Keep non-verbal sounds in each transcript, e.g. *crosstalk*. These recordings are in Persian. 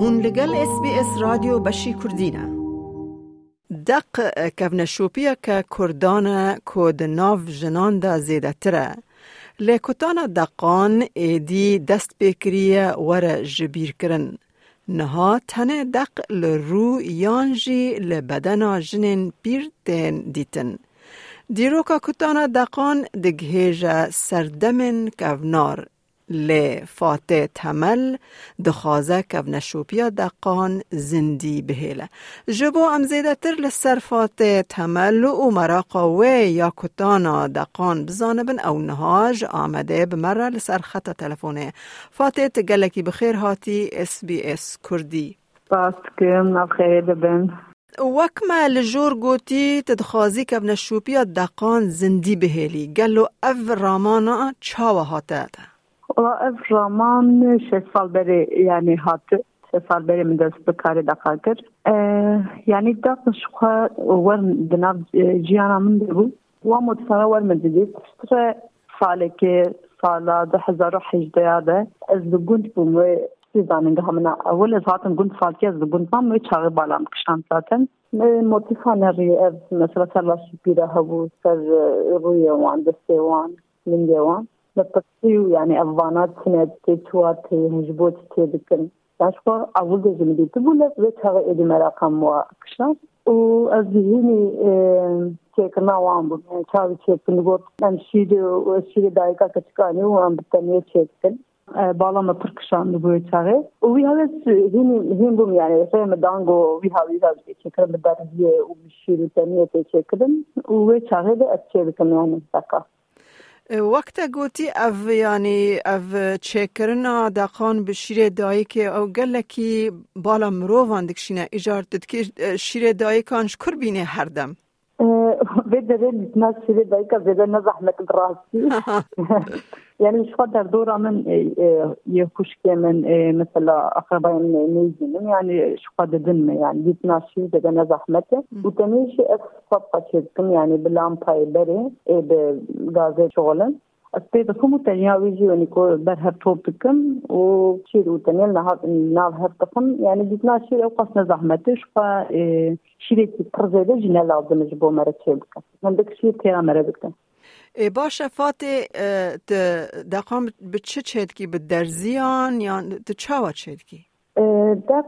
هون لگل اس بی اس رادیو بشی کردینه دق کفنشوپیا که کردان کود ناف جنان دا زیده تره. لیکوتان دقان ایدی دست بکریه ور جبیر کرن. نها تنه دق لرو یانجی لبدنا جنین پیر دین دیتن. دیروکا کتانا دقان دگهیج سردمن کفنار. لی فاتح تمل دخوازه کف نشوپیا دقان زندی بهیله. جبو ام زیده تر لسر فاتح تمل و مراقا و یا کتانا دقان بزانبن او نهاج آمده بمره لسر خط تلفونه فاتح تگلکی بخیر هاتی اس بی اس کردی. باس کم خیر ببن. وەکمە لە ژۆر گوتی تدخوازی کە بنەشوپیا دەقان زندی بهێلی گەل و ئەڤ ڕامانە چاوە هاتەتە اف رامان شش سال بری یعنی هات شش سال بری من دست بکاری دقا کر یعنی دقش خواه ور دناف جیانا من دبو و مدفعه ور من دیدی ستر ساله که سالا ده هزار و حجده یاده از بگوند بوم و زاننگه همنا اول از هاتم گوند سالکی از بگوند بام و چاقی بالام کشان زاتن موتیفان ری اف مثلا سر لاشی پیره هبو سر روی وان دسته وان لنگه وان بتقصي يعني افانات سنة تيتوات هجبوت تيدكن داشكو اول جزم دي تقول بيت هذا ادي مراقم واكشن وازهيني تيكنا وام بو چاوي تيكن گوت من شيد وشيد دايكا كتكاني وام بتنيه تيكن بالا پرکشان بوی چاغه و وی هاوس هین هین بوم یعنی فهم دانگو وی هاوی هاوس چکر بدرزیه و بشیر تنیه چکدن و وی چاغه ده اچه بکن یعنی دقا وقت گوتی او یعنی او چکرنا دقان به شیر دایی که او گلکی بالا مروان دکشینه. ایجار دد که شیر دایی کانش کر بینه هر دم. بده بده ناس شیر دایی که بده نزحمت براستی *laughs* يعني شو در دورة من يخش من مثلا أقرباء من نيجين يعني شو قد دم يعني جيت ناشي بدنا زحمته وتنيشي أصفق شدكم يعني باللامباي بري بغازي شغلا أستيد خمو تنياويجي ونكو برهر توبكم وشير وتنيل نهار ناف هرتقم يعني جيت ناشي أو قصنا زحمته شقا شيريتي ترزيده جنا لازم جبو مرة تشيبكم من دك شير تيرا مرة بكم ای با شفات دقام به چه چید که به درزیان یا تو چه ها چید دق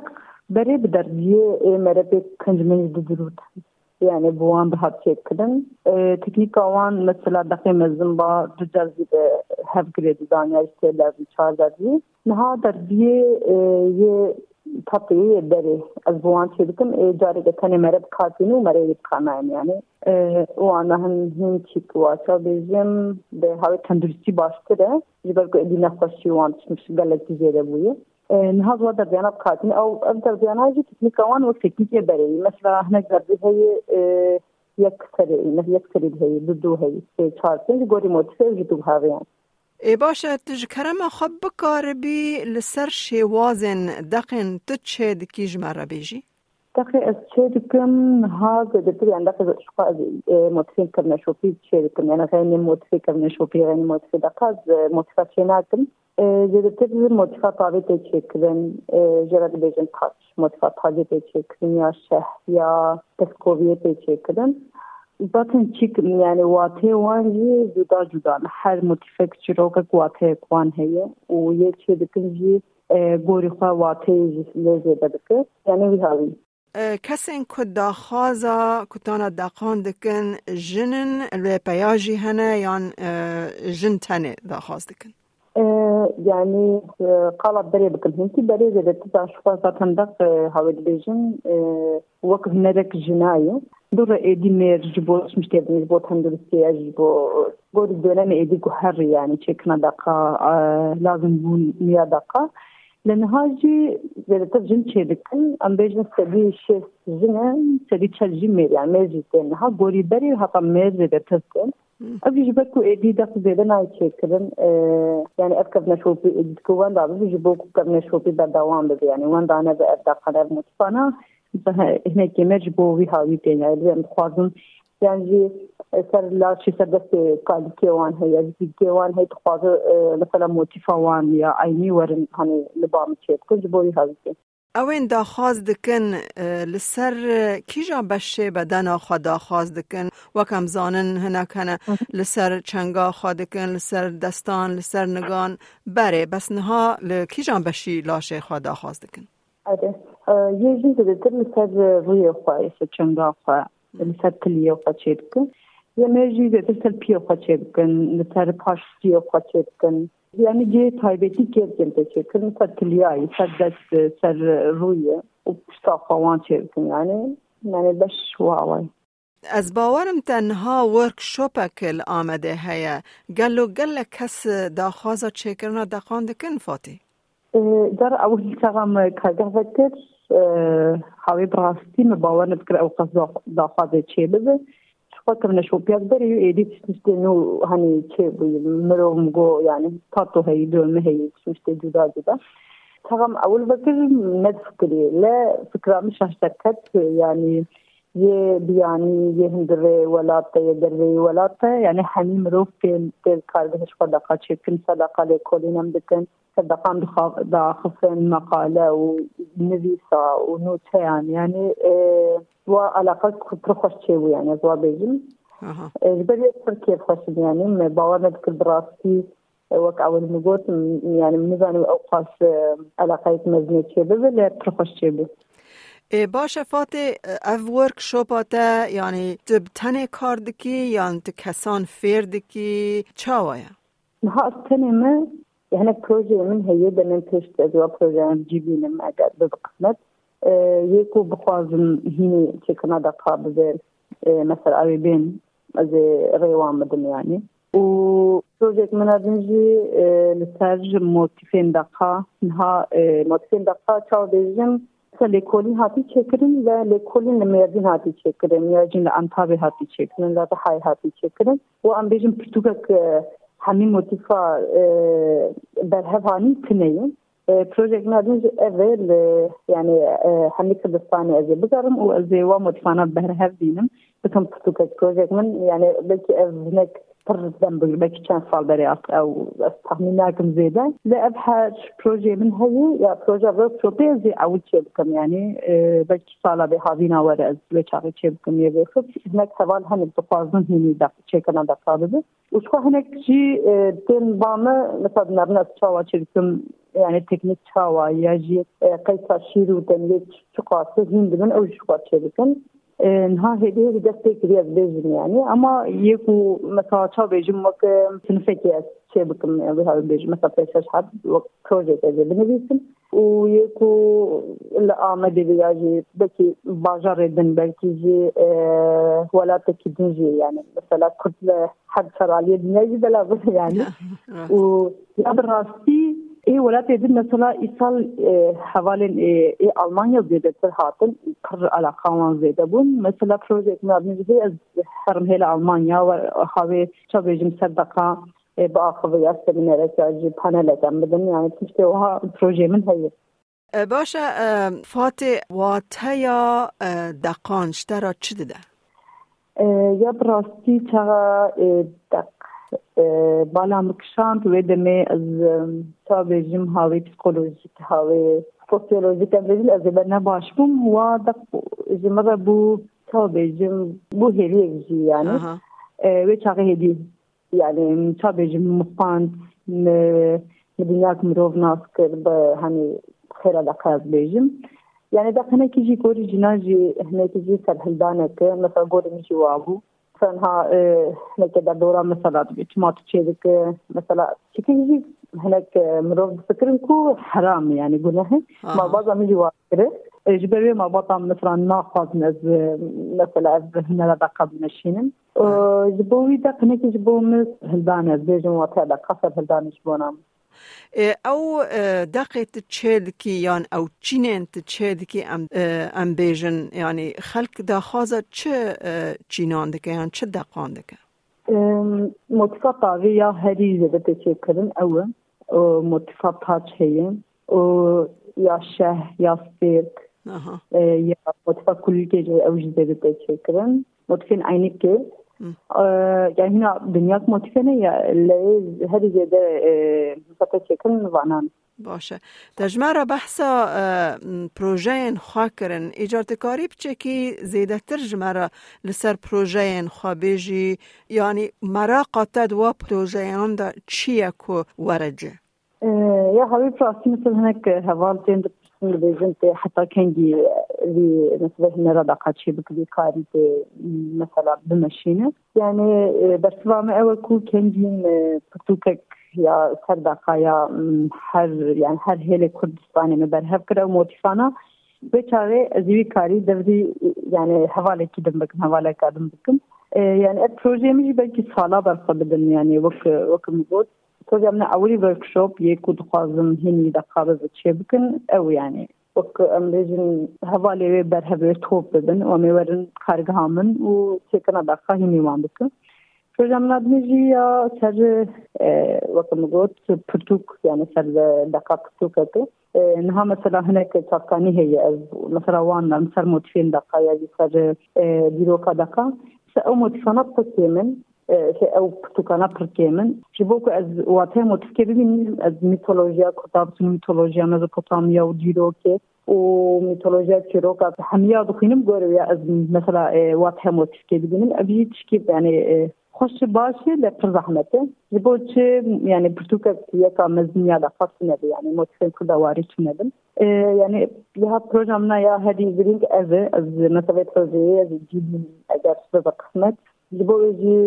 بری به درزیه ای مره به کنج دو دروت یعنی بوان به هات چید کدن. تکنیک آوان مثلا دقی مزم با دو درزی به هفگره دو دانیا اشتی لازم چهار درزی نها درزیه یه tatlıyı yedileri az bu an çevikim e, cari getene merep katini mere yit kanayım yani. E, o ana hın hın çik vaça bizim de havi tendürüstü baştıra jibar ko edin nefasi o an çıkmış galakti zede bu ye نهاد ودا بيانات خاتين او اكثر بيانات تكنيك وان وتكنيك بري مثلا هنا قد هي يكسر يكسر هي بدو هي 4 5 غوري موتسي جدو هاوي ای باشه تجکرم خب بکار بی لسر شوازن دقن تچه دکیج مرا بیجی؟ دقي الشيدكم هذا دكتور عندك شقاء موتفين كبنا شوفي شيدكم يعني غير موتفي كبنا شوفي غير موتفي دقاز موتفاتشيناكم زیاتر موتیفات تابع تشکرن جرات بیجن تاچ موتیفات تابع تشکرن یا شهر یا تسکویه تشکرن باتن چیک یعنی واته وان یه جدا جدا هر متفق چیروک واته کوان هیه. و یه چی دکن یه گوری خواه واته لیزه دکن یعنی وی هاوی کسی این دا داخوازا کتانا داخوان دکن جنن لپیاجی هنه یا جن تنه داخواز دکن؟ يعني قالب بري بكم هنتي بري زي تسع شخص تندق هاود بيجن وقف نرك جناية دور ايدي مير جبوش مش تبني جبو تندرسي اجبو قول الدولة ايدي كهر يعني تشيكنا دقا لازم بون ميا دقا لان هاجي زي ترجم تشيدكن ام بيجن سدي شيء جنا سدي تشجي مير يعني مير جتن ها قولي بري هاقا مير زي تسكن أبي جبتو إيدي دق زيدنا يتشكرن يعني أذكر نشوفي كوان دابا جبوكو كم نشوفي بدوام بي يعني وان دانا بأبدا قدر متفانا هنا كمر جبو وي هاوي تاني يعني خوازم يعني سر لا شي سر دست قال كيوان هي جي كيوان هي تخواز مثلا موتيفا وان يا عيني ورن هاني لبام تشيت كل جبو وي هاوي اوین داخواز دکن لسر کیجا بشه؟ بدن خوا داخواز دکن. وکم زانن هنک هنه لسر چنگا خوا دکن لسر دستان لسر نگان. بره بس نها لکیجا بشی لاشه خوا داخواز دکن؟ آره. یه جیز دیتر لسر روی خوا لسر چنگا خوا لسر کلیه خوا چه دکن؟ یه مرجی دیتر سر پیه خوا چه دکن؟ لسر پاشتی خوا چه دکن؟ یعنی جه تایبەتی کردن تێکردن سەر کلیایی سەر دەست سەر ڕوویە و پشتاخواوان چێبکن یعنی یعنی بەش واوای از باورم تنها ورکشوپکل آمده هیا گل و گل کس داخوازا چکرنا دقان دکن فاتی در اول تغم کارگاه وکر هاوی براستی مباور نفکر او قصد داخوازه چه خاطر ಪಕ್ಕದನ್ನ ಶೋಪಿ ಆಗ್ಬರಿ ಎಡಿಟ್ ಸಿಸ್ಟೇನು ಹನಿ ಛೆ ಮರೋಮ್ ಗೋ ಯಾನಿ ತಾತೋ ಹೈ ಡ್ರೋನ್ ಮೇ ಹೈ ಸಿಸ್ಟೇ ಜುದಾ ಜುದಾ تمام اول بكر ما تفكري لا فكره مش هشتكت يعني ये बियानी ये हिंदरे वला ते ये दरे वला ते यानी हमी मरूफ के तेल कार गहश पर दका चिकन सदाका ले खोलिनम बिकन صدقان بخفن مقالة ونویسا ونوتيان. يعني آه، و على قد کتر خوش چیوی يعني زوا بيجم. جبر یک پر کیف خوش یعنی يعني، من باور نکرد براستی آه، وەک ئەوەن مگوت يعني من ئەو وأوقاش آه، على مەزنێ مزني ببێ لە پر خوش چێ بێ باشە فاتێ ئەڤ وەرکشۆپاتە یعنی tu tenê kar dikî yan tu kesan fêr dikî çawa ye? Ha tenê hani projemin heye demin peşte ve projemin cibinim eğer bir kısmet e, yeku bu kuazın hini çekana da kabıze e, mesela arabin az e, reyvamadım yani. U projek min adınci li e, serj motifin daka ha e, motifin daka çav dejim mesela lekolin hati çekirin ve lekolin meyadin hati çekirin meyadin antabi hati çekirin ve hay hati çekirin. O an dejim pitukak همین موتیفا برهوانی تنین پروژه نادوز اول يعني همي كردستاني ازي بقرم وازي وموتيفانا بهرهف دينم بكم پرتوکک پروژه من يعني بلكي هناك اضطرت ذنب بك كان سال بري او استخدم ناكم زيادة لا ابحث بروجي من هي يا بروجي بس شوبي زي او تشيبكم يعني بك سالا بهذينا ورا زي شاغي تشيبكم يبي خب هناك سوال هن بتفاضل هني دق تشيكنا دقابه وشو هناك شي تن بامه مثلا نبنا تشاوا تشيبكم يعني تكنيك تشاوا يجي قيسا شيرو تنليك شقاسه هند من او شقاسه تشيبكم نها هدیه دسته کری از بیجم یعنی اما یکو مثلا چا بیجم وک سنفکی از چه بکم؟ به ها بیجم مثلا پیشش حد وقت پروژه تازه بنویسم و یکو آمده بیاجی بکی باجار دن بلکی جی ولات کی دنجی یعنی مثلا كتل حد شرالية دنيا بلا يعني و يا بالراستي اي ولات يدن مثلا ايصال حوالي اي المانيا زيادة هاتن كر علاقة وان زيادة بون مثلا بروجيكت ما بنجي از حرم هيلا المانيا وخاوي شابيجم صدقة بآخر يا سمينارات يجي بانل كم بدن يعني تمشي وها بروجي من هي باشه فاتي واتیا دقان اشترا چی ده؟ یا براستی چرا دق بالا مکشاند و دمه از تا بجم هاوی پسیکولوژیک هاوی سوسیولوژیک بجل از بنا باش بوم و دق جمره بو تا بجم بو هری جی يعني و چرا هدی يعني تا بجم مفاند مدنياك مروف ناس كرب هني خير دقاز بيجم يعني ده هنا كيجي كوري جناجي هنا كيجي سرحلدانك مثلا قولي fena e, ne kadar doğru mesela diye çimat çevik mesela çünkü هناك مرض فکرن کو حرام یعنی گناه ما بعضا میجی واکره جبری ما بعضا مثلا ناخذ از مثلا از هنا دقه بنشینم جبوی دقه نکی جبو مز هلدان از بیجم و تا دقه سر هلدانش بونم او دقیت تشيدكي يعني او چینن تشيدكي ام ام بيجن يعني خلق دا خازا چه چینان دکه يعني چه دقان دکه متفا طاوی یا هریزه ده تشکرن او متفا تاچ هیم او یا شه یا سپیرک یا متفا کلی که جو اوجده ده تشکرن متفين عينك يعني هنا دنياك موتيفنة يا اللي هذه زيادة مثلا شكل فعنان باشه. دجمرا بحثا پروژه خواه کرن. ایجارت کاری بچه که زیده تر جمرا لسر پروژه خواه بیجی. یعنی مرا قاتد و پروژه آن دا چیه که ورجه؟ یا حبیب راستی مثل هنک حوال تین بزنت حتى كان دي اللي نسبه لنا رضاقات شي بك دي كاري مثلا بمشينا يعني بس ما اول كل كان دي آه، بتوكك يا سردقة يا هر يعني هر هيلي كردستاني مبرهف كده وموتيفانا بچاره ازوی کاری دوری یعنی حواله کی دم بکم حواله کردم بکم یعنی ات پروژه میشه بلکی سالا برخوا بدن يعني یعنی وک وک مگوت Hocam ne avli workshop yeku dukhazım hini de kabız çebikin ev yani. Bak emrejin havale ve berhebe top bebin o meverin kargahamın u çekana dakika hini mandıkın. Hocam nadmici ya ser e, vakım got pırtuk yani ser dakika pırtuk eti. E, niha mesela hinek çakkani heye ev mesela vanlar ser motifin dakika ya ser e, biroka dakika. Sa o motifana pırt yemin او برتوكانا بركيمن جبوك از واتها موتفكي ببيني از ميتولوجيا كتاب ميتولوجيا ميزوبوتاميا وديروكي وميتولوجيا تشيروكا حمية دخينم قولوا از مثلا واتها موتفكي ببينم ابي تشكيب يعني خوش باشه لپر زحمته جبو چه یعنی پرتوکا یکا مزنیا دا فاس نبی یعنی موتفین کرده واری چه نبن یعنی یا پروژم نه یا هدی برینگ ji bo jî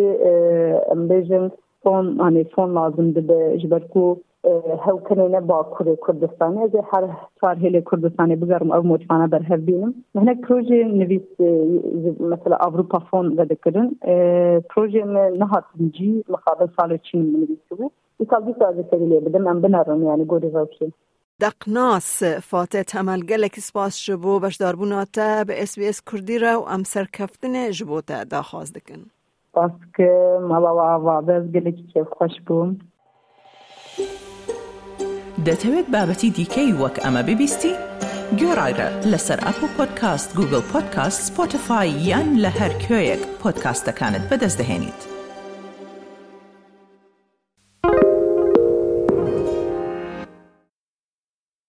em bêjin fon hani fon lazımdı be ji ber ku e, hewkinê ne Bakurê Kurdistanê ez ê her çar hêlê Kurdistanê bigerim ev moçmana berhev bînim hinek projeyên nivîs e, mesela Avrupa fon vedikirin e, projeyê me nehatin cî mixabil salê çîn min nivîsîbû îsal dîsa ez ê serî lê bidim yani gorî دەقناس فاتێت هەمەلگەلێکی سپاس ji بۆ بەشداربوونا te bi SسBS کوردی re و ئەم سەرکەفتنê ji بۆ te daxwaz dikin. Baskı مەڵاوواز gelekî kevxweş bûm. دەتەوێت بابەتی دیکەی وەک ئەمە ببیستی؟ گۆڕایرە لەسەر ئەپ و پۆدکاست گوگل پۆدکاست سپۆتفاای یان لە هەر کوێیەک پۆدکاستەکانت بەدەستدەێنیت.